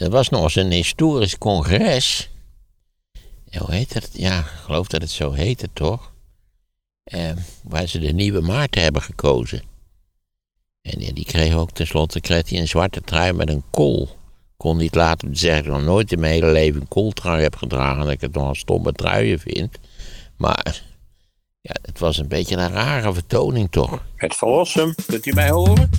Er was nog eens een historisch congres. Hoe heet het? Ja, ik geloof dat het zo heette, toch? Eh, waar ze de nieuwe Maarten hebben gekozen. En die kreeg ook tenslotte kreeg hij een zwarte trui met een kool. Kon niet laten zeggen dat ik nog nooit in mijn hele leven een kooltrui heb gedragen. Dat ik het nog een stomme truien vind. Maar ja, het was een beetje een rare vertoning toch. Het verlossen, kunt u mij horen?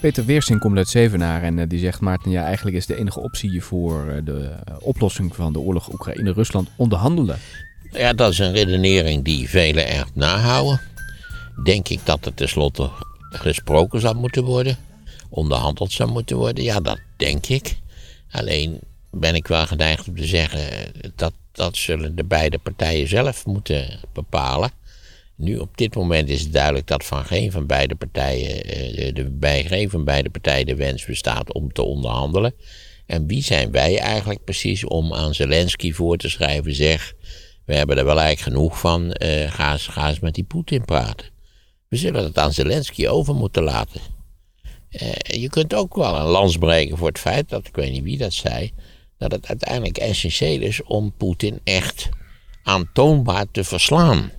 Peter Weersing komt uit Zevenaar en eh, die zegt... Maarten, ja, eigenlijk is de enige optie voor eh, de eh, oplossing van de oorlog Oekraïne-Rusland onderhandelen. Ja, dat is een redenering die velen echt nahouden. Denk ik dat er tenslotte gesproken zou moeten worden, onderhandeld zou moeten worden. Ja, dat denk ik. Alleen ben ik wel geneigd om te zeggen dat dat zullen de beide partijen zelf moeten bepalen. Nu op dit moment is het duidelijk dat van geen van beide partijen, eh, de, bij geen van beide partijen de wens bestaat om te onderhandelen. En wie zijn wij eigenlijk precies om aan Zelensky voor te schrijven, zeg, we hebben er wel eigenlijk genoeg van, uh, ga, eens, met die Poetin praten. We zullen het aan Zelensky over moeten laten. Uh, je kunt ook wel een lans breken voor het feit dat, ik weet niet wie dat zei, dat het uiteindelijk essentieel is om Poetin echt aantoonbaar te verslaan.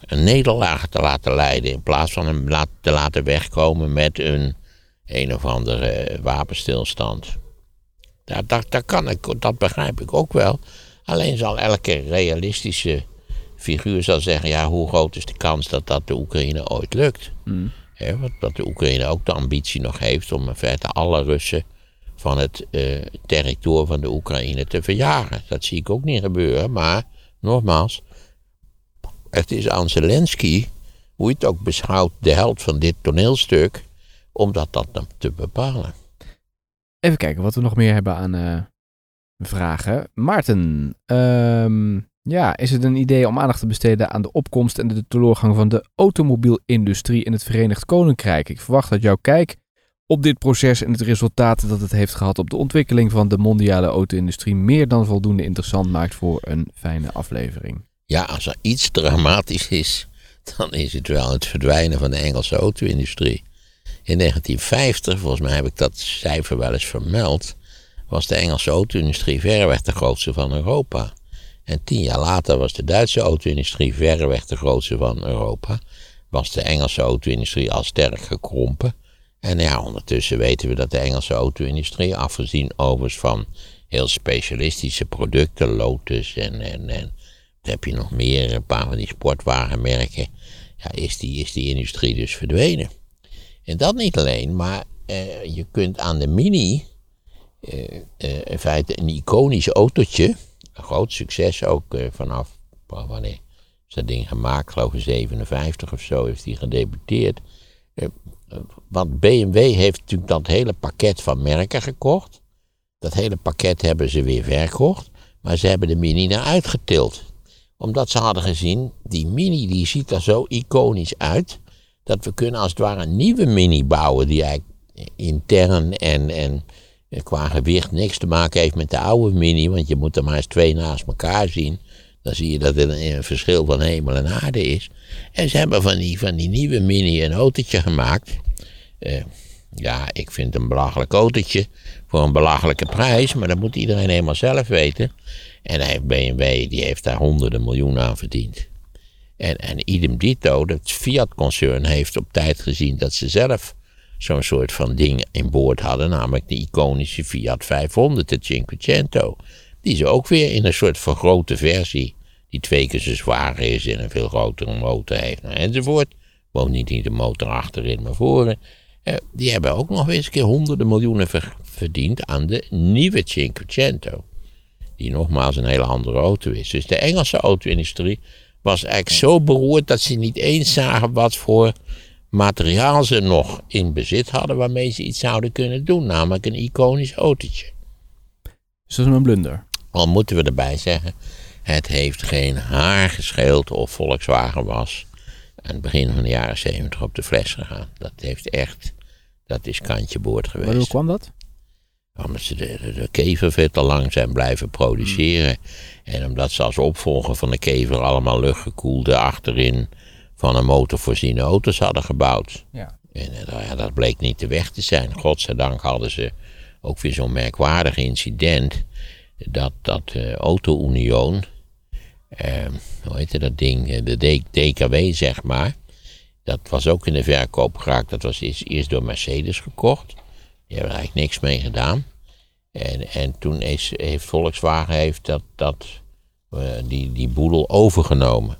Een nederlaag te laten leiden in plaats van hem te laten wegkomen met een een of andere wapenstilstand. Dat, dat, dat, kan ik, dat begrijp ik ook wel. Alleen zal elke realistische figuur zal zeggen: ja, hoe groot is de kans dat dat de Oekraïne ooit lukt? Mm. dat de Oekraïne ook de ambitie nog heeft om in feite alle Russen van het uh, territorium van de Oekraïne te verjagen. Dat zie ik ook niet gebeuren, maar nogmaals, het is aan Zelensky, hoe je het ook beschouwt, de held van dit toneelstuk, om dat, dat te bepalen. Even kijken wat we nog meer hebben aan uh, vragen. Maarten, um, ja, is het een idee om aandacht te besteden aan de opkomst en de teleurgang van de automobielindustrie in het Verenigd Koninkrijk? Ik verwacht dat jouw kijk op dit proces en het resultaat dat het heeft gehad op de ontwikkeling van de mondiale auto-industrie meer dan voldoende interessant maakt voor een fijne aflevering. Ja, als er iets dramatisch is, dan is het wel het verdwijnen van de Engelse auto-industrie. In 1950, volgens mij heb ik dat cijfer wel eens vermeld, was de Engelse auto-industrie verreweg de grootste van Europa. En tien jaar later was de Duitse auto-industrie verreweg de grootste van Europa. Was de Engelse auto-industrie al sterk gekrompen. En ja, ondertussen weten we dat de Engelse auto-industrie, afgezien overigens van heel specialistische producten, Lotus en, en, en heb je nog meer, een paar van die sportwagenmerken, ja, is, die, is die industrie dus verdwenen. En dat niet alleen, maar eh, je kunt aan de Mini, eh, eh, in feite een iconisch autootje, een groot succes ook vanaf, wanneer is dat ding gemaakt, geloof ik 57 of zo, heeft hij gedebuteerd. Want BMW heeft natuurlijk dat hele pakket van merken gekocht. Dat hele pakket hebben ze weer verkocht. Maar ze hebben de Mini naar uitgetild. Omdat ze hadden gezien, die Mini die ziet er zo iconisch uit. Dat we kunnen als het ware een nieuwe Mini bouwen. Die eigenlijk intern en, en qua gewicht niks te maken heeft met de oude Mini. Want je moet er maar eens twee naast elkaar zien. Dan zie je dat er een, verschil van hemel en aarde is. En ze hebben van die, van die nieuwe Mini een autootje gemaakt. Uh, ja, ik vind een belachelijk autootje voor een belachelijke prijs, maar dat moet iedereen helemaal zelf weten. En hij, BMW die heeft daar honderden miljoenen aan verdiend. En, en idem dito, het Fiat-concern heeft op tijd gezien dat ze zelf zo'n soort van ding in boord hadden, namelijk de iconische Fiat 500, de Cinquecento. Die ze ook weer in een soort vergrote versie, die twee keer zo zwaar is en een veel grotere motor heeft, nou, enzovoort. Woont niet de motor achterin, maar voren. Eh, die hebben ook nog eens een keer honderden miljoenen verdiend aan de nieuwe Cinquecento. Die nogmaals een hele andere auto is. Dus de Engelse auto-industrie was eigenlijk zo beroerd dat ze niet eens zagen wat voor materiaal ze nog in bezit hadden waarmee ze iets zouden kunnen doen. Namelijk een iconisch autootje. Is dat een blunder? Al moeten we erbij zeggen, het heeft geen haar gescheeld of Volkswagen was aan het begin van de jaren 70 op de fles gegaan. Dat heeft echt, dat is kantje boord geweest. hoe kwam dat? Omdat ze de, de, de, kever veel te lang zijn blijven produceren. En omdat ze als opvolger van de kever allemaal luchtgekoelde achterin van een motor voorziene auto's hadden gebouwd. Ja. En eh, nou ja, dat bleek niet de weg te zijn. Godzijdank hadden ze ook weer zo'n merkwaardig incident. Dat, dat uh, Auto-Union, uh, hoe heette dat ding, de D DKW zeg maar. Dat was ook in de verkoop geraakt. Dat was eerst, eerst door Mercedes gekocht. Die hebben er eigenlijk niks mee gedaan. En, en toen heeft Volkswagen heeft dat, dat, uh, die, die boedel overgenomen.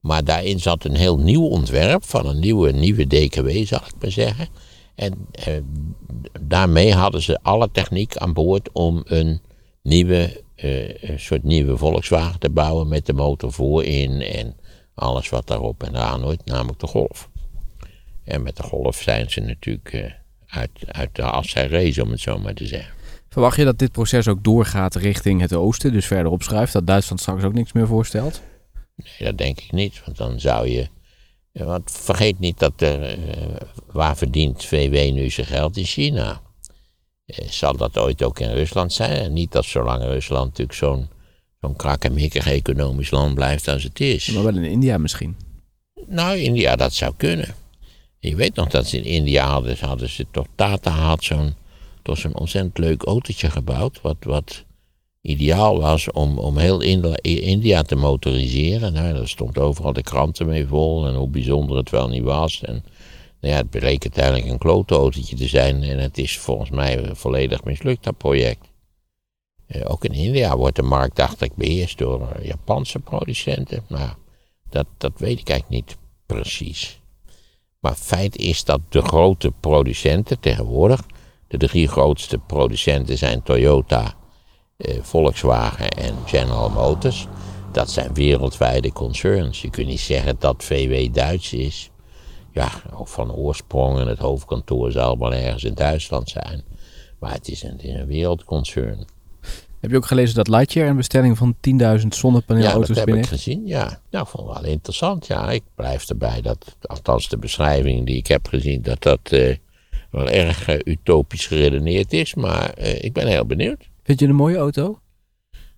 Maar daarin zat een heel nieuw ontwerp van een nieuwe, nieuwe DKW, zal ik maar zeggen. En eh, daarmee hadden ze alle techniek aan boord om een nieuwe, eh, een soort nieuwe Volkswagen te bouwen met de motor voorin en alles wat daarop en eraan hoort, namelijk de Golf. En met de Golf zijn ze natuurlijk eh, uit, uit de as race, om het zo maar te zeggen. Verwacht je dat dit proces ook doorgaat richting het oosten, dus verder opschuift, dat Duitsland straks ook niks meer voorstelt? Nee, dat denk ik niet, want dan zou je. Want vergeet niet dat er. waar verdient VW nu zijn geld? In China. zal dat ooit ook in Rusland zijn? En niet dat zolang Rusland natuurlijk zo'n zo'n krakkemikkig economisch land blijft als het is. Maar wel in India misschien. Nou, India, dat zou kunnen. Je weet nog dat ze in India hadden, hadden ze toch, Tata had zo'n, toch zo'n ontzettend leuk autootje gebouwd, wat, wat ideaal was om, om heel India te motoriseren. Nou, daar stond overal de kranten mee vol en hoe bijzonder het wel niet was. En nou ja, het bleek uiteindelijk een klootautootje te zijn en het is volgens mij volledig mislukt, dat project. Eh, ook in India wordt de markt, dacht ik, beheerst door Japanse producenten. Maar dat, dat weet ik eigenlijk niet precies. Maar feit is dat de grote producenten tegenwoordig, de drie grootste producenten zijn Toyota, eh, Volkswagen en General Motors. Dat zijn wereldwijde concerns. Je kunt niet zeggen dat VW Duits is. Ja, ook van oorsprong en het hoofdkantoor zal wel ergens in Duitsland zijn. Maar het is een, het is een wereldconcern. Heb je ook gelezen dat Lightyear een bestelling van 10.000 zonnepaneelauto's binnen Ja, dat heb ik gezien, ja. Nou, vond ik wel interessant, ja. Ik blijf erbij dat, althans de beschrijving die ik heb gezien, dat dat uh, wel erg uh, utopisch geredeneerd is. Maar uh, ik ben heel benieuwd. Vind je een mooie auto?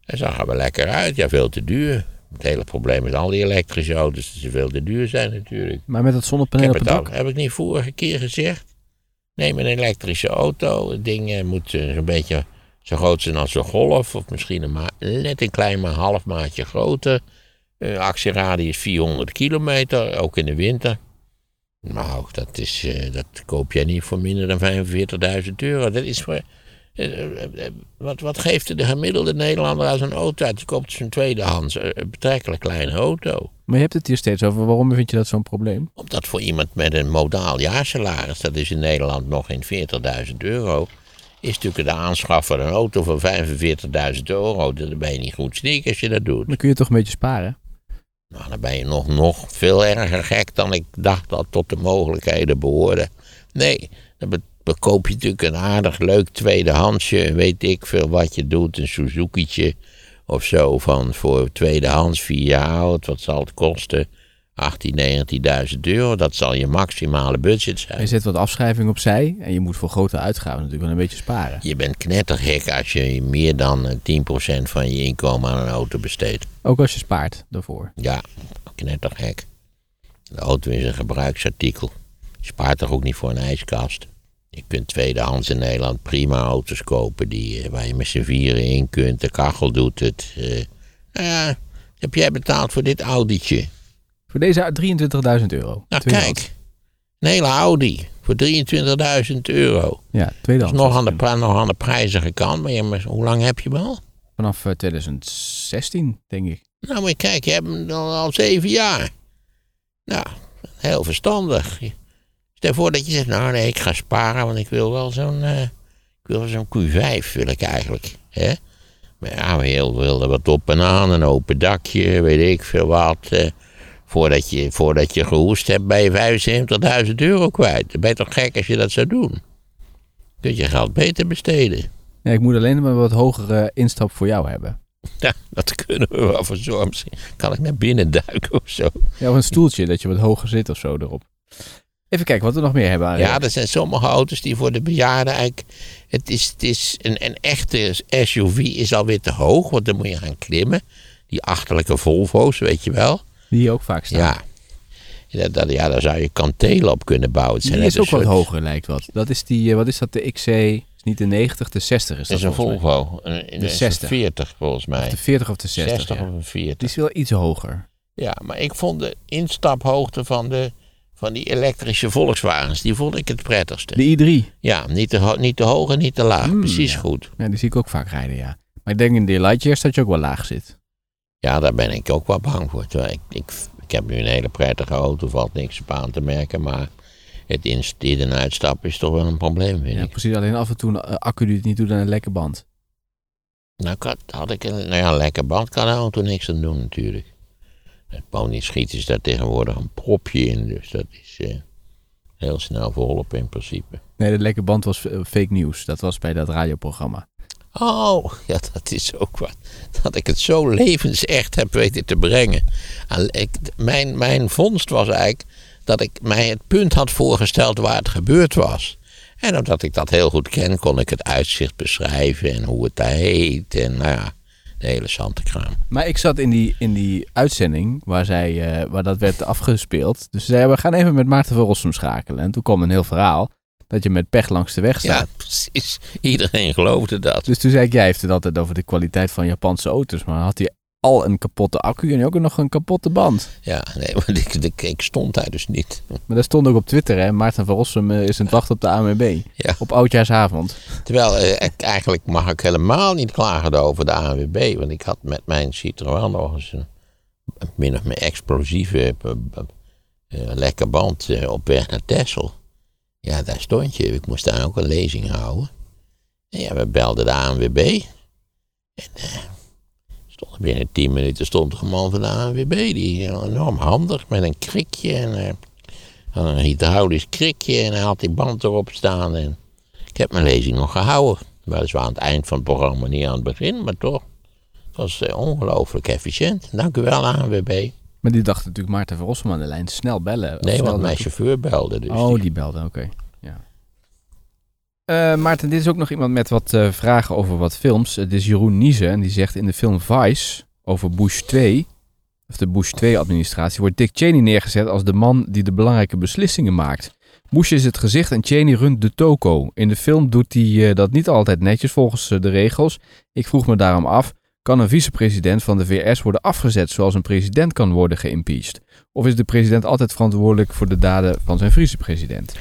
Hij zag er wel lekker uit. Ja, veel te duur. Het hele probleem met al die elektrische auto's dat ze veel te duur zijn natuurlijk. Maar met het zonnepaneel op het dak? Heb ik niet vorige keer gezegd? Neem een elektrische auto. Het ding moet zo'n beetje zo groot zijn als een golf. Of misschien een net een klein maar half maatje groter. Uh, actieradius 400 kilometer, ook in de winter. Nou, dat, is, uh, dat koop jij niet voor minder dan 45.000 euro. Dat is voor, uh, wat, wat geeft de gemiddelde Nederlander als een auto uit? Die koopt zijn tweedehands, een betrekkelijk kleine auto. Maar je hebt het hier steeds over. Waarom vind je dat zo'n probleem? Omdat voor iemand met een modaal jaarsalaris, dat is in Nederland nog geen 40.000 euro is natuurlijk de aanschaf van een auto van 45.000 euro. Dan ben je niet goed sneak als je dat doet. Dan kun je toch een beetje sparen? Nou, dan ben je nog, nog veel erger gek dan ik dacht dat tot de mogelijkheden behoorde. Nee, dan koop je natuurlijk een aardig leuk tweedehandsje. Weet ik veel wat je doet. Een Suzuki'tje of zo van voor tweedehands vier jaar oud. Wat zal het kosten? 18.000, 19.000 euro, dat zal je maximale budget zijn. Je zet wat afschrijving opzij en je moet voor grote uitgaven natuurlijk wel een beetje sparen. Je bent knettergek als je meer dan 10% van je inkomen aan een auto besteedt. Ook als je spaart daarvoor? Ja, knettergek. De auto is een gebruiksartikel. Je spaart toch ook niet voor een ijskast? Je kunt tweedehands in Nederland prima auto's kopen die, eh, waar je met z'n vieren in kunt. De kachel doet het. Uh, nou ja, heb jij betaald voor dit Audi'tje? Voor deze 23.000 euro. Nou, kijk. Een hele Audi voor 23.000 euro. Ja, tweedehands. nog aan, de, nog aan de prijzige kant. Maar, hoe lang heb je wel? Vanaf 2016, eh, denk ik. Nou, maar kijk, je hebt hem al, al zeven jaar. Nou, heel verstandig. Stel voor dat je zegt, nou nee, ik ga sparen, want ik wil wel zo'n uh, ik wil zo'n Q5, wil ik eigenlijk. Hè? Maar ja, wilden er wat op en aan, een open dakje, weet ik veel wat. Uh, Voordat je, voordat je gehoest hebt, ben je 75.000 euro kwijt. Dan ben je toch gek als je dat zou doen? Kun je geld beter besteden. Ja, ik moet alleen maar wat hogere instap voor jou hebben. Ja, dat kunnen we wel voor. Misschien kan ik naar binnen duiken of zo. Ja, of een stoeltje dat je wat hoger zit of zo erop. Even kijken wat we nog meer hebben. Ja, er zijn sommige auto's die voor de bejaarden eigenlijk... Het is, het is een, een echte SUV is alweer te hoog, want dan moet je gaan klimmen. Die achterlijke Volvo's, weet je wel. Die ook vaak staan. Ja. Ja, dat, ja, daar zou je kantelen op kunnen bouwen. Het Die is ook wat hoger, lijkt wat. Dat is die, eh, wat is dat, de XC, is niet de 90, de 60 is dat is een. Volvo. Een, een, De een 60. 40 volgens mij. Of de 40 of de 60, 60 ja. of een 40. Die is wel iets hoger. Ja, maar ik vond de instaphoogte van, de, van die elektrische Volkswagens, die vond ik het prettigste. De i3, Ja, niet te, niet te hoog en niet te laag. Mm, Precies ja. goed. ja, die zie ik ook vaak rijden, ja. Maar ik denk in de Lightyear dat je ook wel laag zit. Ja, daar ben ik ook wel bang voor. Ik, ik, ik heb nu een hele prettige auto, valt niks op aan te merken. Maar het in- en uitstappen is toch wel een probleem, vind Ja, ik. precies. Alleen af en toe een eh, accu die het niet doet en een lekke band. Nou, had, had ik een, nou ja, een lekker band, kan de auto niks aan doen natuurlijk. Het pony schiet is daar tegenwoordig een propje in, dus dat is eh, heel snel verholpen in principe. Nee, de lekke band was eh, fake nieuws. Dat was bij dat radioprogramma. Oh, ja, dat is ook wat. Dat ik het zo levensecht heb weten te brengen. Ik, mijn, mijn vondst was eigenlijk dat ik mij het punt had voorgesteld waar het gebeurd was. En omdat ik dat heel goed ken, kon ik het uitzicht beschrijven en hoe het daar heet. En nou ja, de hele zantekraam. Maar ik zat in die, in die uitzending waar, zij, eh, waar dat werd afgespeeld. Dus ze zeiden, we gaan even met Maarten van Rossum schakelen. En toen kwam een heel verhaal dat je met pech langs de weg staat. Ja, precies. Iedereen geloofde dat. Dus toen zei ik, jij heeft het altijd over de kwaliteit van Japanse auto's. Maar had hij al een kapotte accu en ook nog een kapotte band. Ja, nee, maar ik, ik, ik stond daar dus niet. Maar dat stond ook op Twitter, hè. Maarten van Rossum eh, is het wachten op de ANWB. Ja. Op oudjaarsavond. Terwijl eh, eigenlijk mag ik helemaal niet klagen over de ANWB. Want ik had met mijn Citroën nog eens een min of meer explosieve eh, eh, lekker band eh, op weg naar Texel. Ja, daar stond je. Ik moest daar ook een lezing houden. En ja, we belden de ANWB. En eh, stond binnen tien minuten stond er een man van de ANWB. Die eh, enorm handig met een krikje en eh, een hydraulisch krikje. En hij had die band erop staan. En ik heb mijn lezing nog gehouden. Weliswaar aan het eind van het programma, niet aan het begin, maar toch. Het was eh, ongelooflijk efficiënt. Dank u wel, ANWB. Maar die dacht natuurlijk Maarten van Rossum aan de lijn. Snel bellen. Nee, snel want mijn chauffeur belde. Dus oh, die- die belde, oké. Eh, Maarten, dit is ook nog iemand met wat eh, vragen over wat films. Het is Jeroen Niezen en die zegt in de film Vice over Bush 2, of de Bush 2-administratie, wordt Dick Cheney neergezet als de man die de belangrijke beslissingen maakt. Bush is het gezicht en Cheney runt de toko. In de film doet hij eh, dat niet altijd netjes volgens de regels. Ik vroeg me daarom af, kan een vicepresident van de VS worden afgezet zoals een president kan worden geïmpeached? Of is de president altijd verantwoordelijk voor de daden van zijn vicepresident?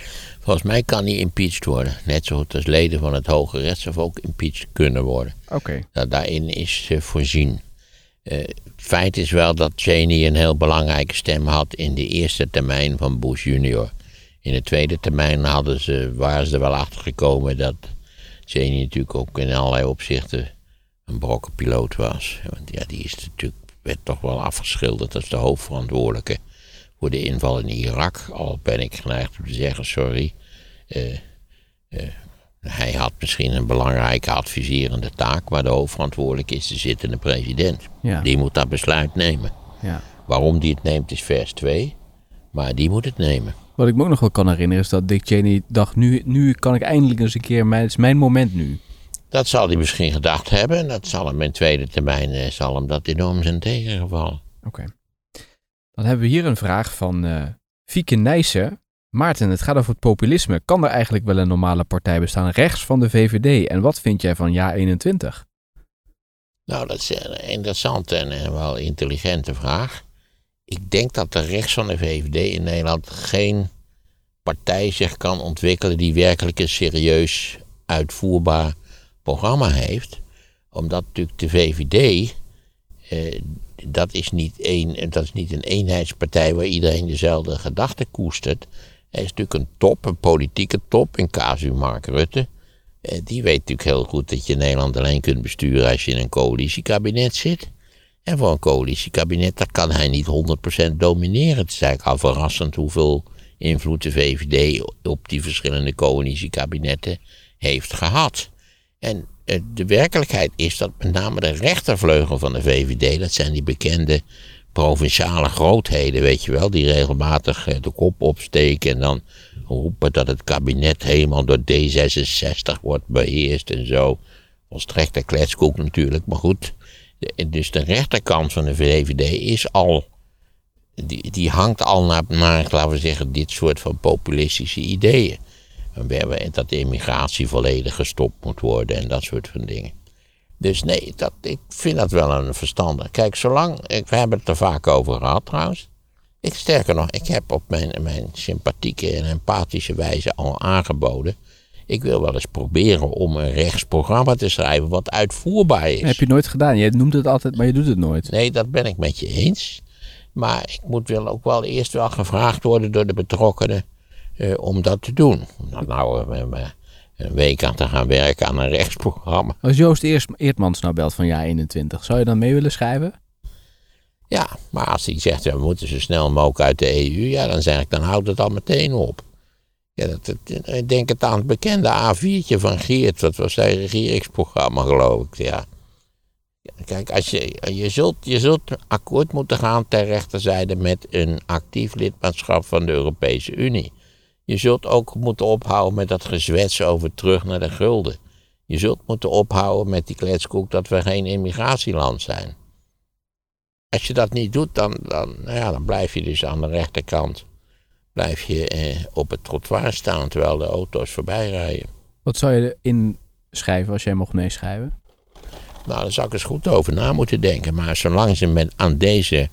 Volgens mij kan hij impeached worden. Net zoals als leden van het Hoge Rechtshof ook impeached kunnen worden. Oké. Nou, daarin is eh, voorzien. Het feit is wel dat Cheney een heel belangrijke stem had in de eerste termijn van Bush junior. In de tweede termijn hadden ze, waren ze er wel achter gekomen dat Cheney natuurlijk ook in allerlei opzichten een brokkenpiloot was. Want ja, die is natuurlijk, werd toch wel afgeschilderd als de hoofdverantwoordelijke voor de inval in Irak. Al ben ik geneigd om te zeggen, sorry. eh, eh, hij had misschien een belangrijke adviserende taak, maar de hoofdverantwoordelijke is de zittende president. Ja. Die moet dat besluit nemen. ja. Waarom die het neemt is vers 2, maar die moet het nemen. Wat ik me ook nog wel kan herinneren is dat Dick Cheney dacht, nu, nu kan ik eindelijk eens een keer, mijn, het is mijn moment nu. Dat zal hij misschien gedacht hebben en dat zal hem in tweede termijn eh, zal hem dat enorm zijn tegengevallen. Oké. Dan hebben we hier een vraag van eh Fieke Nijssen. Maarten, het gaat over het populisme. Kan er eigenlijk wel een normale partij bestaan rechts van de VVD? En wat vind jij van Ja 21? Nou, dat is een interessante en eh, wel intelligente vraag. Ik denk dat de rechts van de VVD in Nederland geen partij zich kan ontwikkelen die werkelijk een serieus uitvoerbaar programma heeft. Omdat natuurlijk de VVD, eh, dat, is niet een, dat is niet een eenheidspartij waar iedereen dezelfde gedachten koestert. Hij is natuurlijk een top, een politieke top, in casu Mark Rutte. Eh, die weet natuurlijk heel goed dat je Nederland alleen kunt besturen als je in een coalitiekabinet zit. En voor een coalitiekabinet, kan hij niet 100% domineren. Het is eigenlijk al verrassend hoeveel invloed de VVD op die verschillende coalitiekabinetten heeft gehad. En de werkelijkheid is dat met name de rechtervleugel van de VVD, dat zijn die bekende provinciale grootheden, weet je wel, die regelmatig eh, de kop opsteken en dan roepen dat het kabinet helemaal door D66 wordt beheerst en zo. Volstrekte kletskoek natuurlijk, maar goed. Dus de rechterkant van de VVD is al die, die hangt al naar, naar, laten we zeggen, dit soort van populistische ideeën. En we hebben dat de immigratie volledig gestopt moet worden en dat soort van dingen. Dus nee, dat, ik vind dat wel een verstandig. Kijk, zolang, ik, we hebben het er vaak over gehad trouwens. Ik, sterker nog, ik heb op mijn, mijn sympathieke en empathische wijze al aangeboden. Ik wil wel eens proberen om een rechtsprogramma te schrijven wat uitvoerbaar is. Dat heb je nooit gedaan. Je noemt het altijd, maar je doet het nooit. Nee, dat ben ik met je eens. Maar ik moet wel ook wel eerst wel gevraagd worden door de betrokkenen om dat te doen. Nou, nou eh, een week aan te gaan werken aan een rechtsprogramma. Als Joost Eertmans nou belt van jaar 21, zou je dan mee willen schrijven? Ja, maar als hij zegt, we moeten zo snel mogelijk uit de EU, ja, dan zeg ik, dan houdt het al meteen op. Ja, dat, dat- ik denk het aan het bekende A4'tje van Geert, dat was zijn regeringsprogramma, geloof ik. Ja. Kijk, als je, je, zult, je zult akkoord moeten gaan ter rechterzijde met een actief lidmaatschap van de Europese Unie. Je zult ook moeten ophouden met dat gezwets over terug naar de gulden. Je zult moeten ophouden met die kletskoek dat we geen immigratieland zijn. Als je dat niet doet, dan, dan, nou ja, dan blijf je dus aan de rechterkant. Blijf je eh, op het trottoir staan terwijl de auto's voorbij rijden. Wat zou je erin schrijven als jij mocht meeschrijven? Nou, daar zou ik eens goed over na moeten denken. Maar zolang ze met aan deze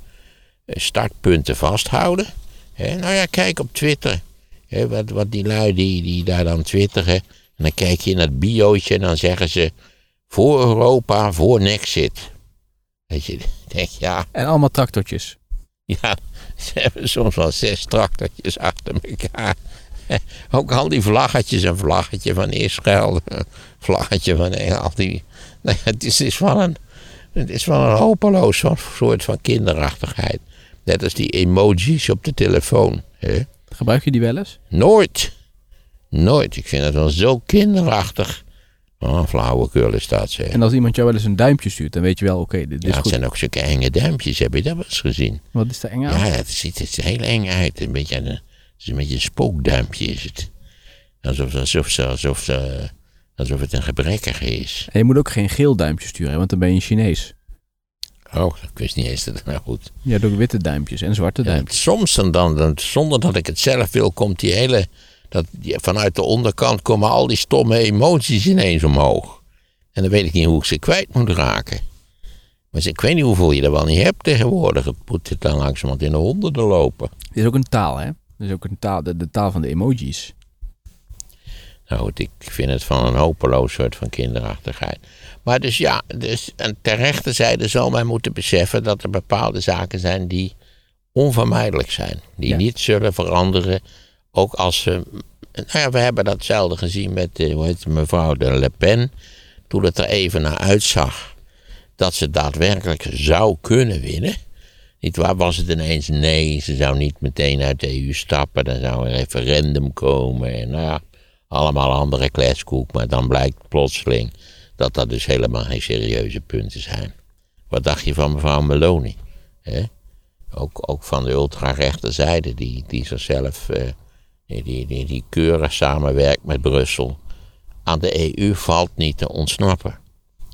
eh, startpunten vasthouden. Hè, nou ja, kijk op Twitter. Hè, wat, wat die lui die, die daar dan twitteren. En dan kijk je in dat biootje en dan zeggen ze... Voor Europa, voor Nexit. Weet je, denk ja, En allemaal tractortjes. ja, ze hebben soms wel zes tractortjes achter elkaar. Ook al die vlaggetjes, een vlaggetje van Israël, een vlaggetje van Engeland. Al die, nou ja, het, is, het is wel een, het is wel een hopeloos soort- soort van kinderachtigheid. Net als die emojis op de telefoon. Hè? Gebruik je die wel eens? Nooit. Nooit. Ik vind het wel zo kinderachtig. Oh, flauwekul is dat, zeg. En als iemand jou wel eens een duimpje stuurt, dan weet je wel, oké, dit, dit Ja, is het goed. zijn ook zulke enge duimpjes. Heb je dat wel eens gezien? Wat is er eng aan? Ja, het ziet er heel eng uit. Een beetje een, het is een beetje een spookduimpje is het. Alsof, alsof, ze- alsof, ze- alsof het een gebrekkige is. En je moet ook geen geel duimpje sturen, want dan ben je Chinees. Oh, ik wist niet eens dat het nou goed. Hebt ook witte duimpjes en zwarte Ja, duimpjes. soms dan, dan, dan, zonder dat ik het zelf wil, komt die hele... Dat, die- vanuit de onderkant komen al die stomme emoties ineens omhoog. En dan weet ik niet hoe ik ze kwijt moet raken. Maar ik weet niet hoeveel je er wel niet hebt tegenwoordig. Het moet het dan langzamerhand in de honderden lopen. Dit is ook een taal, hè? Dit is ook een taal, de, de taal van de emojis. Nou goed, ik vind het van een hopeloos soort van kinderachtigheid. Maar dus ja, dus, en rechterzijde zal men moeten beseffen dat er bepaalde zaken zijn die onvermijdelijk zijn. Die Ja. niet zullen veranderen, ook als ze... Nou ja, we hebben datzelfde gezien met eh, hoe heet het, mevrouw de Le Pen. Toen het er even naar uitzag dat ze daadwerkelijk zou kunnen winnen. Niet waar was het ineens nee, ze zou niet meteen uit de EU stappen. Dan zou een referendum komen en nou ja, allemaal andere kletskoek. Maar dan blijkt plotseling dat dat dus helemaal geen serieuze punten zijn. Wat dacht je van mevrouw Meloni? Ook, ook van de ultrarechte zijde, die, die zichzelf, eh, die, die, die, keurig samenwerkt met Brussel. Aan de EU valt niet te ontsnappen.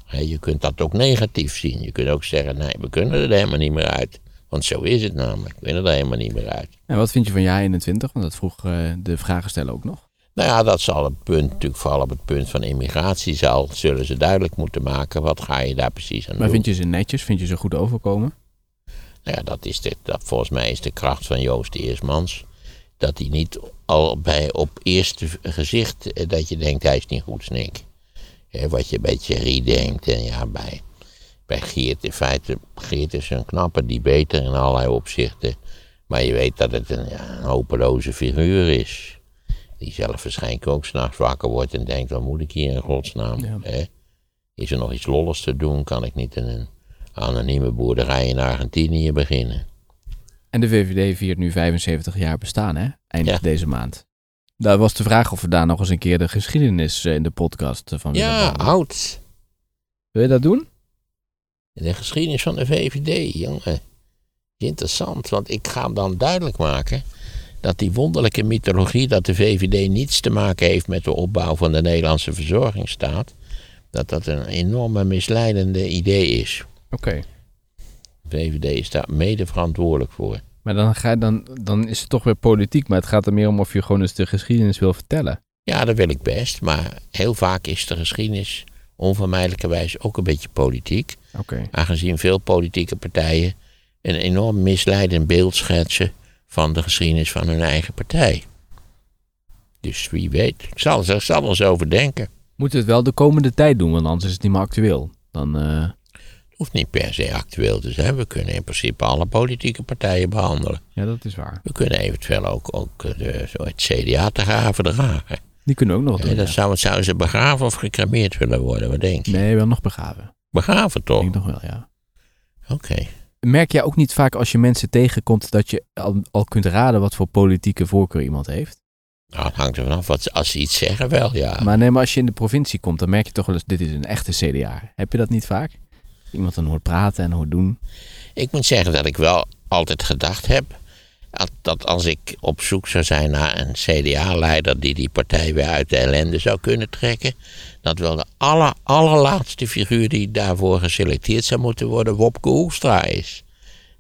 Je kunt dat ook negatief zien. Je kunt ook zeggen, nee, we kunnen er helemaal niet meer uit. Want zo is het namelijk. We kunnen er helemaal niet meer uit. En wat vind je van jaar 21? Want dat vroeg eh, de vragensteller ook nog. Nou ja, dat zal het punt, natuurlijk vooral op het punt van immigratie, zal, zullen ze duidelijk moeten maken. Wat ga je daar precies aan Maar doen? vind je ze netjes? Vind je ze goed overkomen? Nou ja, dat is de, dat, volgens mij is de kracht van Joost Eersmans. Dat hij niet al bij op eerste gezicht eh, dat je denkt hij is niet goed snik. Wat je bij Thierry denkt en ja, bij, bij Geert in feite, Geert is een knappe die beter in allerlei opzichten. Maar je weet dat het een, ja, een hopeloze figuur is. Die zelf waarschijnlijk ook s'nachts wakker wordt en denkt, wat moet ik hier in godsnaam? Ja. Hè? Is er nog iets lolligs te doen? Kan ik niet in een anonieme boerderij in Argentinië beginnen? En de VVD viert nu 75 jaar bestaan, hè? Eind Ja. deze maand. Daar was de vraag of we daar nog eens een keer de geschiedenis eh, in de podcast eh, van Ja, oud. Wil je dat doen? De geschiedenis van de VVD, jongen. Interessant, want ik ga dan duidelijk maken dat die wonderlijke mythologie dat de VVD niets te maken heeft met de opbouw van de Nederlandse verzorgingsstaat, dat dat een enorme misleidende idee is. Oké. De VVD is daar mede verantwoordelijk voor. Maar dan, ga je, dan, dan is het toch weer politiek. Maar het gaat er meer om of je gewoon eens de geschiedenis wil vertellen. Ja, dat wil ik best. Maar heel vaak is de geschiedenis onvermijdelijkerwijs ook een beetje politiek. Oké. Aangezien veel politieke partijen een enorm misleidend beeld schetsen van de geschiedenis van hun eigen partij. Dus wie weet. Ik zal, ik zal er eens over denken. Moeten we het wel de komende tijd doen, want anders is het niet meer actueel. Dan, eh, Het hoeft niet per se actueel te zijn. We kunnen in principe alle politieke partijen behandelen. ja, dat is waar. We kunnen eventueel ook, ook eh, de, zo het CDA te graven dragen. Die kunnen ook nog Ja, doen. dat ja. zou, zouden ze begraven of gecremeerd willen worden? Wat denk je? Nee, wel nog begraven. Begraven toch? Ik denk nog wel, ja. Oké. Merk jij ook niet vaak als je mensen tegenkomt dat je al, al kunt raden wat voor politieke voorkeur iemand heeft? Nou, het hangt er vanaf. Wat, als ze iets zeggen, wel ja. Maar nee, maar als je in de provincie komt, dan merk je toch wel eens, dit is een echte CDA. Heb je dat niet vaak? Iemand dan hoort praten en hoort doen. Ik moet zeggen dat ik wel altijd gedacht heb. Dat, als ik op zoek zou zijn naar een CDA-leider die die partij weer uit de ellende zou kunnen trekken. Dat wel de aller, allerlaatste figuur die daarvoor geselecteerd zou moeten worden Wopke Hoekstra is.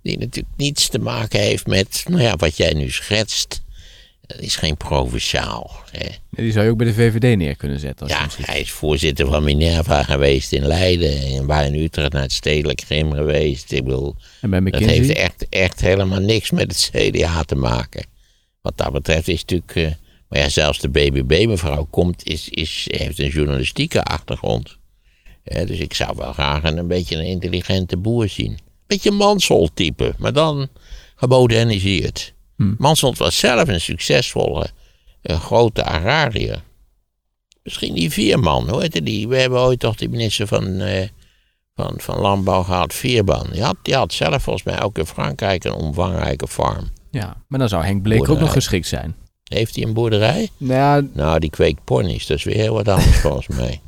Die natuurlijk niets te maken heeft met, nou ja, wat jij nu schetst. Dat is geen provinciaal. Hè. Die zou je ook bij de VVD neer kunnen zetten. Als Ja, hij is voorzitter van Minerva geweest in Leiden. En waar in Utrecht naar het stedelijk gym geweest. Ik bedoel, En bij dat heeft echt, echt helemaal niks met het CDA te maken. Wat dat betreft is natuurlijk. eh, maar ja, zelfs de BBB-mevrouw komt, is, is, heeft een journalistieke achtergrond. Dus ik zou wel graag een, een beetje een intelligente boer zien. Beetje Mansholt-type, maar dan gemoderniseerd. Hm. Mansholt was zelf een succesvolle eh, grote agrariër. Misschien die Vierman, hoe heette die? We hebben ooit toch de minister van, eh, van, van Landbouw gehad, Vierman. Die had, die had zelf volgens mij ook in Frankrijk een omvangrijke farm. Ja, maar dan zou Henk Bleek ook nog geschikt zijn. Heeft hij een boerderij? Nou ja, Nou, die kweekt ponies, dat is weer heel wat anders volgens mij.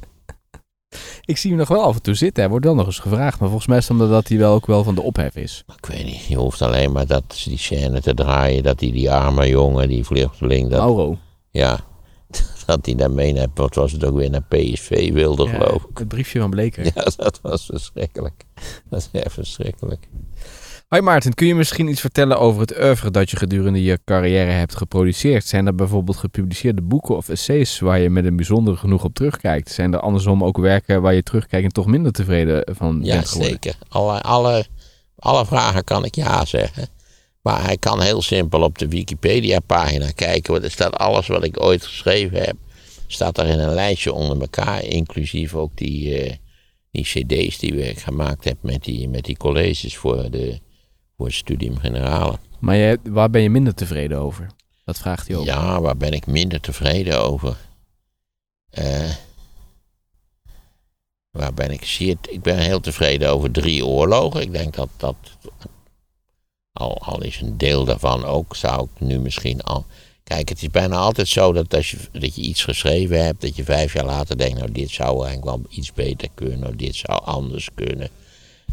Ik zie hem nog wel af en toe zitten. Hij wordt wel nog eens gevraagd. Maar volgens mij is het omdat hij wel ook wel van de ophef is. Ik weet niet, je hoeft alleen maar dat, die scène te draaien, dat hij die arme jongen, die vluchteling, dat, Mauro. ja, dat hij daarmee naar, wat was het ook weer, naar PSV wilde Ja, geloof ik. het briefje van Bleker. Ja, dat was verschrikkelijk. Dat is echt verschrikkelijk. Hoi Maarten, kun je misschien iets vertellen over het oeuvre dat je gedurende je carrière hebt geproduceerd? Zijn er bijvoorbeeld gepubliceerde boeken of essays waar je met een bijzonder genoeg op terugkijkt? Zijn er andersom ook werken waar je terugkijkt en toch minder tevreden van bent geworden? zeker. Alle, alle, alle vragen kan ik ja zeggen. Maar hij kan heel simpel op de Wikipedia-pagina kijken. Want er staat alles wat ik ooit geschreven heb. Staat er in een lijstje onder elkaar. Inclusief ook die, eh, die cd's die ik gemaakt heb met die, met die colleges voor, de, voor het Studium Generale. Maar waar ben je minder tevreden over? Dat vraagt hij ook. Ja, waar ben ik minder tevreden over? Eh, waar ben ik zeer... Ik ben heel tevreden over drie oorlogen. Ik denk dat dat... Al, al is een deel daarvan ook, zou ik nu misschien al... Kijk, het is bijna altijd zo dat als je, dat je iets geschreven hebt... dat je vijf jaar later denkt... nou, dit zou eigenlijk wel iets beter kunnen... of dit zou anders kunnen.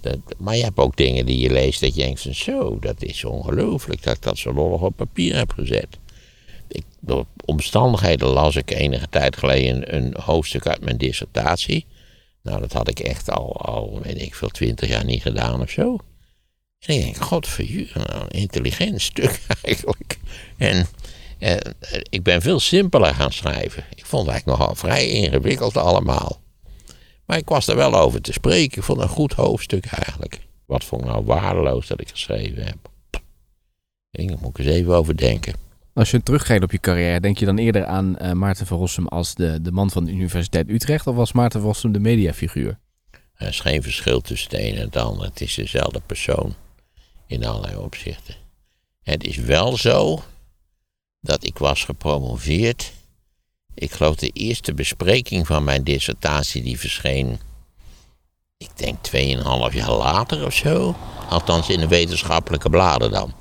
Dat, maar je hebt ook dingen die je leest dat je denkt van... zo, dat is ongelooflijk dat ik dat zo lollig op papier heb gezet ik, door omstandigheden las ik enige tijd geleden een, hoofdstuk uit mijn dissertatie. Nou, dat had ik echt al, al weet ik veel, twintig jaar niet gedaan of zo. En ik denk, godverjuur, nou, een intelligent stuk eigenlijk. En eh, ik ben veel simpeler gaan schrijven. Ik vond het eigenlijk nogal vrij ingewikkeld allemaal. Maar ik was er wel over te spreken. Ik vond een goed hoofdstuk eigenlijk. Wat vond ik nou waardeloos dat ik geschreven heb. Ik denk, daar moet ik eens even over denken. Als je terugkijkt op je carrière, denk je dan eerder aan eh, Maarten van Rossum als de, de man van de Universiteit Utrecht of was Maarten van Rossum de mediafiguur? Er is geen verschil tussen het een en het ander. Het is dezelfde persoon in allerlei opzichten. Het is wel zo dat ik was gepromoveerd. Ik geloof de eerste bespreking van mijn dissertatie die verscheen, ik denk 2,5 jaar later of zo. Althans in de wetenschappelijke bladen dan.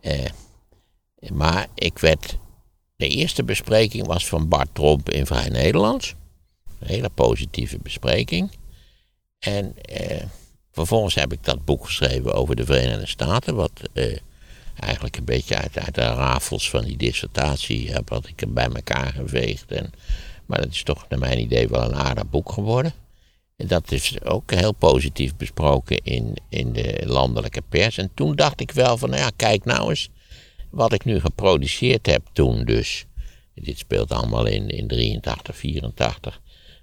Eh, maar ik werd, de eerste bespreking was van Bart Tromp in Vrij Nederlands. Een hele positieve bespreking. En eh, vervolgens heb ik dat boek geschreven over de Verenigde Staten, wat eh, eigenlijk een beetje uit, uit de rafels van die dissertatie heb, had ik er bij elkaar geveegd. En, maar dat is toch naar mijn idee wel een aardig boek geworden. En dat is ook heel positief besproken in, in de landelijke pers. En toen dacht ik wel van, nou ja, kijk nou eens wat ik nu geproduceerd heb toen dus. Dit speelt allemaal in, in 83, 84.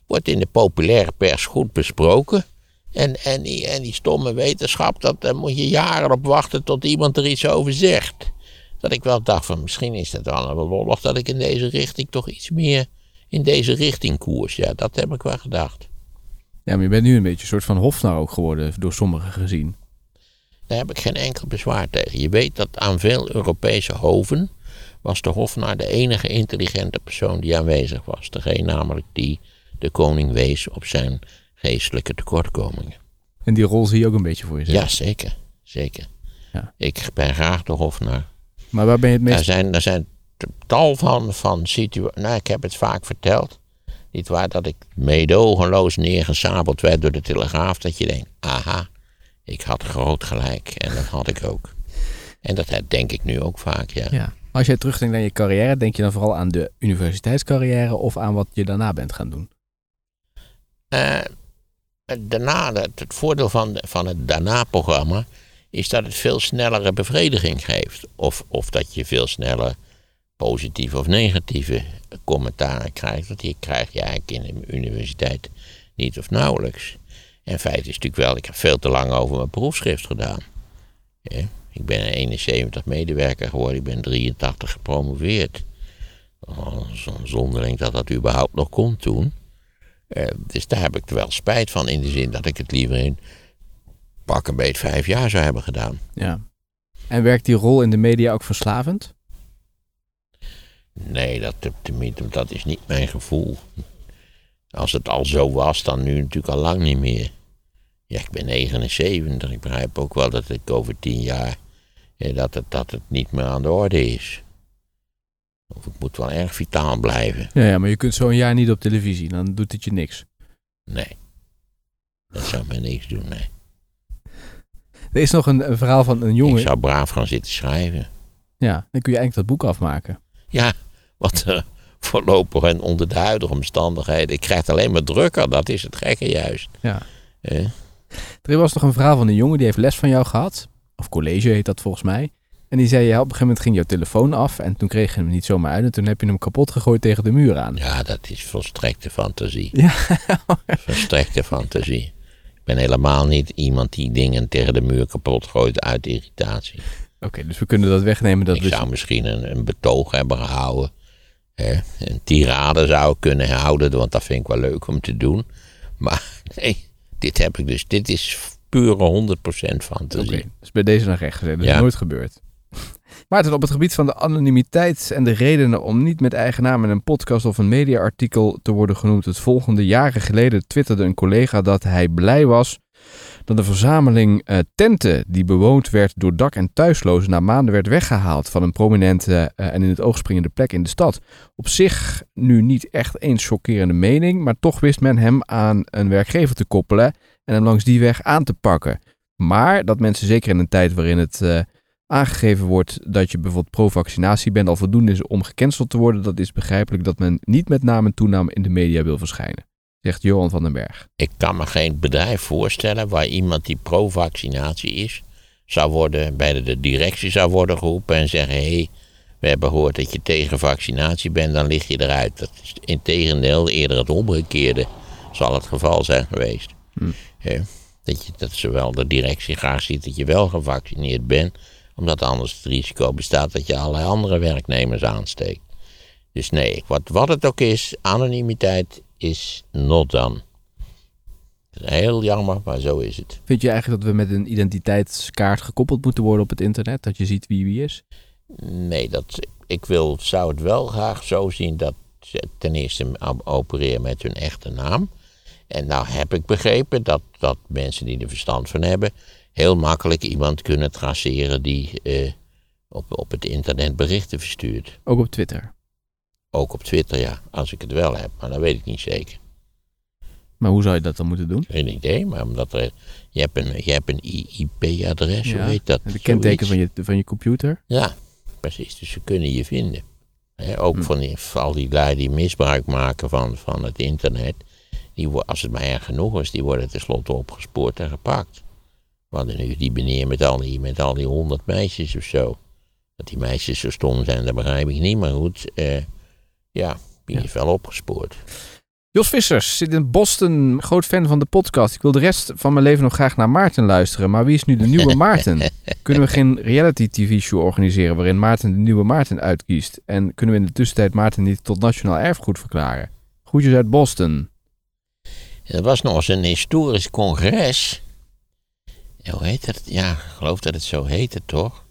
Wordt in de populaire pers goed besproken. En, en, die, en die stomme wetenschap, dat, daar moet je jaren op wachten tot iemand er iets over zegt. Dat ik wel dacht van, misschien is het wel een lollig dat ik in deze richting toch iets meer in deze richting koers. Ja, dat heb ik wel gedacht. Ja, maar je bent nu een beetje een soort van hofnar ook geworden, door sommigen gezien. Daar heb ik geen enkel bezwaar tegen. Je weet dat aan veel Europese hoven was de hofnar de enige intelligente persoon die aanwezig was. Degene namelijk die de koning wees op zijn geestelijke tekortkomingen. En die rol zie je ook een beetje voor jezelf. Ja, zeker. Zeker. Ja. Ik ben graag de hofnar. Maar waar ben je het meest... Er zijn, er zijn tal van, van situaties. Nou, ik heb het vaak verteld. Niet waar dat ik meedogenloos neergesabeld werd door de telegraaf. Dat je denkt, aha, ik had groot gelijk. En dat had ik ook. En dat denk ik nu ook vaak, ja. Ja. Als jij terugdenkt aan je carrière, denk je dan vooral aan de universiteitscarrière of aan wat je daarna bent gaan doen? Eh, daarna, het, voordeel van, van het daarna-programma is dat het veel snellere bevrediging geeft. Of, of dat je veel sneller positieve of negatieve commentaren krijgt. Want die krijg je eigenlijk in de universiteit niet of nauwelijks. En feit is natuurlijk wel, ik heb veel te lang over mijn proefschrift gedaan. Ja, ik ben 71 medewerker geworden, ik ben 83 gepromoveerd. Oh, Zo'n zonderling dat dat überhaupt nog kon toen. Eh, dus daar heb ik er wel spijt van in de zin dat ik het liever in pak een beet vijf jaar zou hebben gedaan. Ja. En werkt die rol in de media ook verslavend? Nee, dat, dat is niet mijn gevoel. Als het al zo was, dan nu natuurlijk al lang niet meer. Ja, ik ben 79. Ik begrijp ook wel dat ik over tien jaar. eh, dat, het, dat het niet meer aan de orde is. Of ik moet wel erg vitaal blijven. Ja, ja, maar je kunt zo een jaar niet op televisie, dan doet het je niks. Nee. Dat zou mij niks doen, nee. Er is nog een, een verhaal van een jongen. Ik zou braaf gaan zitten schrijven. Ja, dan kun je eigenlijk dat boek afmaken. Ja, wat er voorlopig en onder de huidige omstandigheden. Ik krijg het alleen maar drukker, dat is het gekke juist. Ja. Eh, Er was nog een verhaal van een jongen die heeft les van jou gehad. Of college heet dat volgens mij. En die zei, ja, op een gegeven moment ging jouw telefoon af. En toen kreeg je hem niet zomaar uit. En toen heb je hem kapot gegooid tegen de muur aan. ja, dat is volstrekte fantasie. Ja. Volstrekte fantasie. Ik ben helemaal niet iemand die dingen tegen de muur kapot gooit uit irritatie. Oké, dus we kunnen dat wegnemen. Dat ik dus... zou misschien een, een betoog hebben gehouden. Hè? Een tirade zou ik kunnen houden, want dat vind ik wel leuk om te doen. Maar nee, dit heb ik dus. Dit is pure 100% fantasie. Oké, dus bij deze nog recht gezet. Dat is Ja. nooit gebeurd. Maarten, op het gebied van de anonimiteit en de redenen om niet met eigen naam in een podcast of een mediaartikel te worden genoemd. Het volgende jaren geleden twitterde een collega dat hij blij was dat de verzameling eh, tenten die bewoond werd door dak- en thuislozen na maanden werd weggehaald van een prominente eh, en in het oog springende plek in de stad. Op zich nu niet echt eens chockerende mening, maar toch wist men hem aan een werkgever te koppelen en hem langs die weg aan te pakken. Maar dat mensen zeker in een tijd waarin het eh, aangegeven wordt dat je bijvoorbeeld pro-vaccinatie bent al voldoende is om gecanceld te worden, dat is begrijpelijk dat men niet met naam en toenaam in de media wil verschijnen. Zegt Johan van den Berg. Ik kan me geen bedrijf voorstellen waar iemand die pro-vaccinatie is, zou worden, bij de directie zou worden geroepen en zeggen: hé, hey, we hebben gehoord dat je tegen vaccinatie bent, dan lig je eruit. Dat is in tegendeel eerder het omgekeerde zal het geval zijn geweest. Hm. Dat, je, dat zowel de directie graag ziet dat je wel gevaccineerd bent, omdat anders het risico bestaat dat je allerlei andere werknemers aansteekt. Dus nee, wat, wat het ook is, anonimiteit is not done. Heel jammer, maar zo is het. Vind je eigenlijk dat we met een identiteitskaart gekoppeld moeten worden op het internet? Dat je ziet wie wie is? Nee, dat, ik wil, zou het wel graag zo zien dat ze ten eerste op- opereren met hun echte naam. En nou heb ik begrepen dat, dat mensen die er verstand van hebben, heel makkelijk iemand kunnen traceren die eh, op, op het internet berichten verstuurt. Ook op Twitter. Ook op Twitter, ja, als ik het wel heb, maar dat weet ik niet zeker. Maar hoe zou je dat dan moeten doen? Geen idee, maar omdat er, je hebt een, je hebt een IP-adres, hoe Ja, heet dat? De kenteken van je, van je computer? Ja, precies. Dus ze kunnen je vinden. Ook Hm. van, die, van al die lui die misbruik maken van, van het internet. die, als het maar erg genoeg is, die worden tenslotte opgespoord en gepakt. We hadden nu die meneer met al die, met al die honderd meisjes of zo. Dat die meisjes zo stom zijn, dat begrijp ik niet. Maar goed, eh, ja, die Ja. is wel opgespoord. Jos Vissers zit in Boston, groot fan van de podcast. Ik wil de rest van mijn leven nog graag naar Maarten luisteren. Maar wie is nu de nieuwe Maarten? Kunnen we geen reality tv-show organiseren waarin Maarten de nieuwe Maarten uitkiest? En kunnen we in de tussentijd Maarten niet tot nationaal erfgoed verklaren? Groetjes uit Boston. Er was nog eens een historisch congres. Hoe heet dat? Ja, ik geloof dat het zo heette, toch?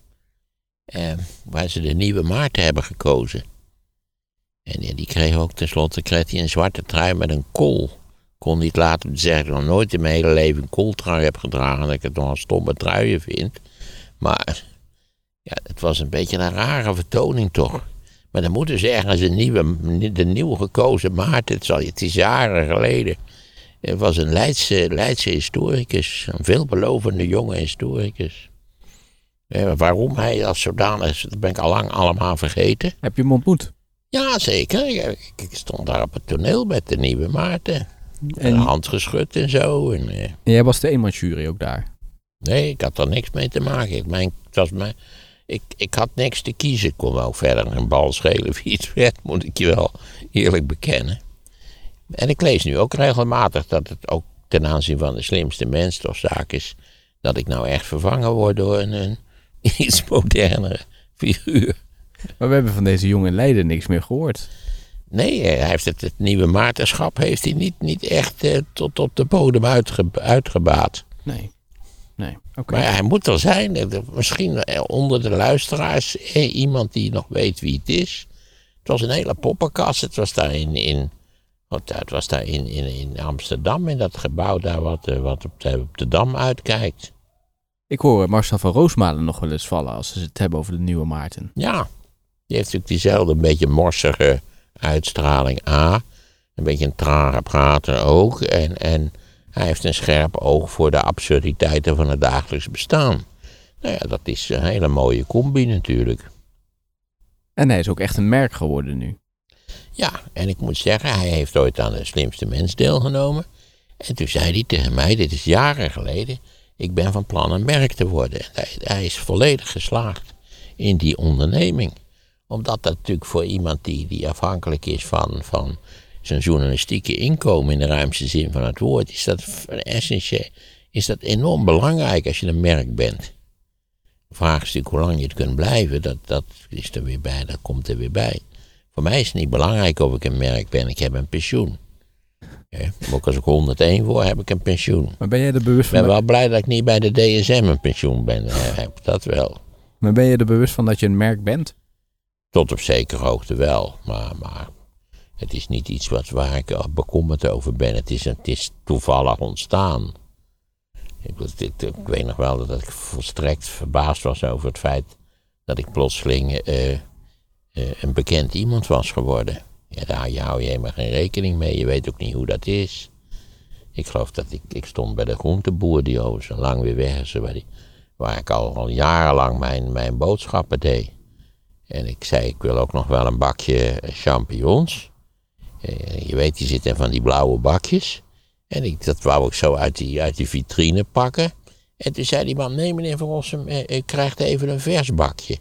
Eh, waar ze de nieuwe Maarten hebben gekozen. En ja, die kreeg ook tenslotte kreeg hij een zwarte trui met een kool. Kon niet laten zeggen dat ik nog nooit in mijn hele leven een kooltrui heb gedragen. Dat ik het nog een stomme truien vind. Maar ja, het was een beetje een rare vertoning toch. Maar dan moeten ze ergens een nieuwe, de nieuw gekozen Maarten. Het, zal, het is jaren geleden. Het was een Leidse, Leidse historicus, een veelbelovende jonge historicus. Ja, waarom hij als zodanig is, dat ben ik al lang allemaal vergeten. Heb je hem ontmoet? Ja, zeker. Ik, ik stond daar op het toneel met de nieuwe Maarten. En En hand geschud en zo. En, eh, jij was de eenmansjury ook daar. nee, ik had er niks mee te maken. Ik, mijn, het was mijn, ik, ik had niks te kiezen. Ik kon wel verder een bal schelen wie het werd, moet ik je wel eerlijk bekennen. En ik lees nu ook regelmatig dat het ook ten aanzien van de slimste mens toch zaak is dat ik nou echt vervangen word door een, een iets modernere figuur. Maar we hebben van deze jongen in Leiden niks meer gehoord. Nee, eh, hij heeft het, het nieuwe maartenschap heeft hij niet, niet echt eh, tot op de bodem uitge, uitgebaat. Nee. Nee, oké. Maar hij moet er zijn. Eh, Misschien onder de luisteraars eh, iemand die nog weet wie het is. Het was een hele poppenkast. Het was daar in, in, wat, het was daar in, in, in Amsterdam, in dat gebouw daar wat, eh, wat op, de, op de Dam uitkijkt. Ik hoor Marcel van Roosmalen nog wel eens vallen als ze het hebben over de nieuwe Maarten. Ja, die heeft natuurlijk diezelfde een beetje morsige uitstraling A. Een beetje een trage prater ook. En, en hij heeft een scherp oog voor de absurditeiten van het dagelijks bestaan. Nou ja, dat is een hele mooie combi natuurlijk. En hij is ook echt een merk geworden nu. Ja, en ik moet zeggen, hij heeft ooit aan de slimste mens deelgenomen. En toen zei hij tegen mij, dit is jaren geleden, ik ben van plan een merk te worden. En Hij, hij is volledig geslaagd in die onderneming. Omdat dat natuurlijk voor iemand die, die afhankelijk is van, van zijn journalistieke inkomen in de ruimste zin van het woord, is dat essentieel, is dat enorm belangrijk als je een merk bent. De vraag is natuurlijk hoe lang je het kunt blijven, dat, dat is er weer bij, dat komt er weer bij. Voor mij is het niet belangrijk of ik een merk ben, ik heb een pensioen. Maar ook als ik 101 word, heb ik een pensioen. Maar ben jij er bewust Ik ben van, wel blij dat ik niet bij de DSM een pensioen ben, heb, dat wel. maar ben je er bewust van dat je een merk bent? Tot op zekere hoogte wel, maar, maar het is niet iets wat, waar ik bekommerd over ben. Het is, het is toevallig ontstaan. Ik, ik weet nog wel dat ik volstrekt verbaasd was over het feit dat ik plotseling eh, een bekend iemand was geworden. Ja, daar hou je helemaal geen rekening mee. Je weet ook niet hoe dat is. Ik geloof dat ik, ik stond bij de groenteboer die over zo lang weer weg is, waar, die, waar ik al, al jarenlang mijn, mijn boodschappen deed. En ik zei, ik wil ook nog wel een bakje eh, champignons. Eh, je weet, die zitten van die blauwe bakjes. En ik, dat wou ik zo uit die, uit die vitrine pakken. En toen zei die man, nee meneer Van Rossum, eh, u krijgt even een vers bakje.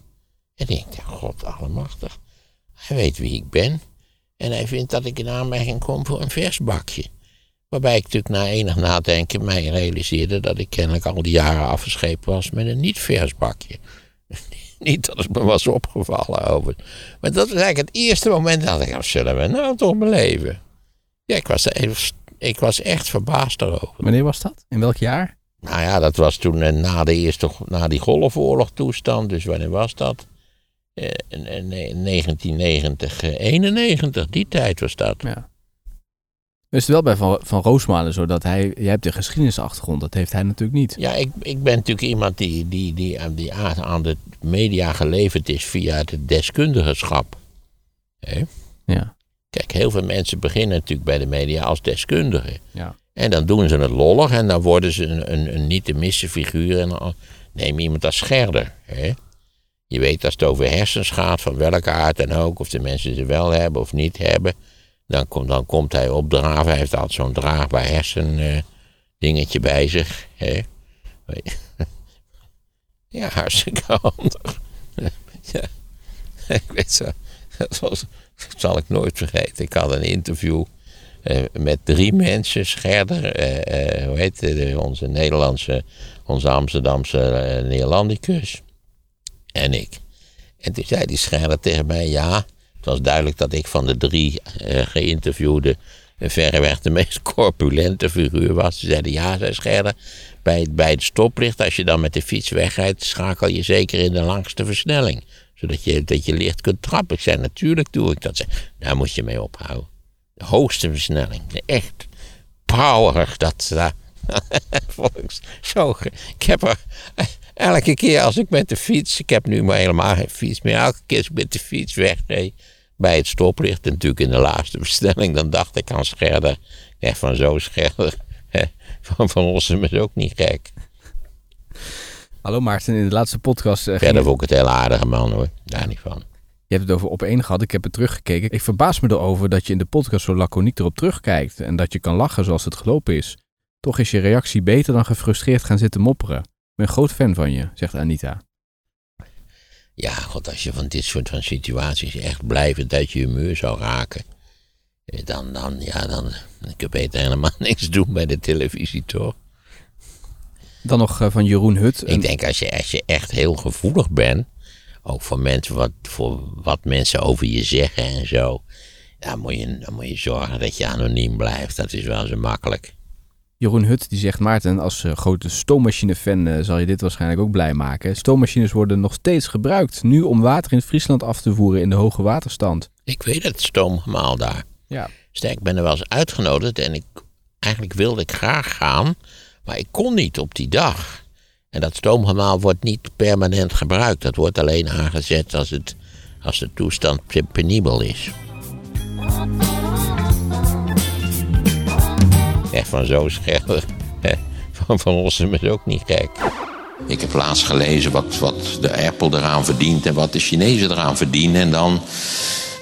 En ik denk, god allemachtig. Hij weet wie ik ben. En hij vindt dat ik in aanmerking kom voor een vers bakje. Waarbij ik natuurlijk na enig nadenken mij realiseerde dat ik kennelijk al die jaren afgeschepen was met een niet vers bakje. niet dat het me was opgevallen over. Maar dat was eigenlijk het eerste moment dat ik dacht, zullen we nou toch beleven? Ja, ik was, er- ik was echt verbaasd daarover. Wanneer was dat? In welk jaar? Nou ja, dat was toen eh, na, de eerste, na die golfoorlog toestand. Dus wanneer was dat? Eh, in- in- in 1990, eh, 91, die tijd was dat. Ja. Het is wel bij Van, van Roosmalen zo dat hij... Jij hebt de geschiedenisachtergrond, dat heeft hij natuurlijk niet. Ja, ik, ik ben natuurlijk iemand die, die, die, aan- die aan de media geleverd is via het deskundigenschap. Ja. Kijk, heel veel mensen beginnen natuurlijk bij de media als deskundigen. Ja. En dan doen ze het lollig en dan worden ze een, een, een niet te missen figuur. En dan neem je iemand als scherder. Hè? Je weet als het over hersens gaat, van welke aard dan ook, of de mensen ze wel hebben of niet hebben. Dan, komt dan komt hij opdraven. Hij heeft altijd zo'n draagbaar hersen eh, bij zich. Hè? Ja, hartstikke handig. Ik weet zo. Dat, zal ik nooit vergeten. Ik had een interview eh, met drie mensen. Scherder, eh, hoe heet het, onze Nederlandse, onze Amsterdamse Neerlandicus. En ik. En toen zei die Scherder tegen mij, ja, het was duidelijk dat ik van de drie eh, geïnterviewden verreweg de meest corpulente figuur was. Ze zeiden, ja, zei Scherder, bij, het- bij het stoplicht, als je dan met de fiets wegrijdt, schakel je zeker in de langste versnelling. Zodat je, dat je licht kunt trappen. Ik zei, natuurlijk doe ik dat. Ze, daar moet je mee ophouden. De hoogste versnelling. Echt power. Dat, ik zo... Ik heb er elke keer als ik met de fiets... Ik heb nu maar helemaal geen fiets meer. Elke keer als ik met de fiets wegreed bij het stoplicht... natuurlijk in de laatste versnelling... dan dacht ik aan Scherder. Echt van zo Scherder. Van Van Rossum is ook niet gek. Hallo Maarten, in de laatste podcast eh, ging Verder vond ik het een heel aardige man hoor. Daar niet van. Je hebt het over op één gehad. Ik heb het teruggekeken. Ik verbaas me erover dat je in de podcast zo laconiek erop terugkijkt. En dat je kan lachen zoals het gelopen is. Toch is je reactie beter dan gefrustreerd gaan zitten mopperen. Ik ben een groot fan van je, zegt Anita. Ja, god, als je van dit soort van situaties echt blijvend uit je humeur zou raken. eh, Dan, dan, ja, dan. Ik heb beter helemaal niks doen bij de televisie, toch? Dan nog eh, van Jeroen Hut. Ik denk als je, als je echt heel gevoelig bent. Ook voor mensen, wat, voor wat mensen over je zeggen en zo. Dan moet, je, dan moet je zorgen dat je anoniem blijft. Dat is wel zo makkelijk. Jeroen Hut die zegt Maarten, als eh, grote stoommachine-fan eh, zal je dit waarschijnlijk ook blij maken. Stoommachines worden nog steeds gebruikt. Nu om water in Friesland af te voeren in de hoge waterstand. Ik weet het stoomgemaal daar. Ja. Sterk, ik ben er wel eens uitgenodigd en ik, eigenlijk wilde ik graag gaan, maar ik kon niet op die dag. En dat stoomgemaal wordt niet permanent gebruikt. Dat wordt alleen aangezet als, het, als de toestand pe- penibel is. Van zo scherp. Van Van Rossum is ook niet gek. Ik heb laatst gelezen wat, wat de Apple eraan verdient en wat de Chinezen eraan verdienen. En dan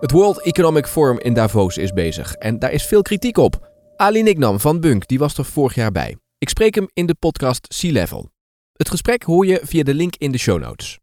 Het World Economic Forum in Davos is bezig en daar is veel kritiek op. Ali Nignam van Bunk die was er vorig jaar bij. Ik spreek hem in de podcast Sea Level. Het gesprek hoor je via de link in de show notes.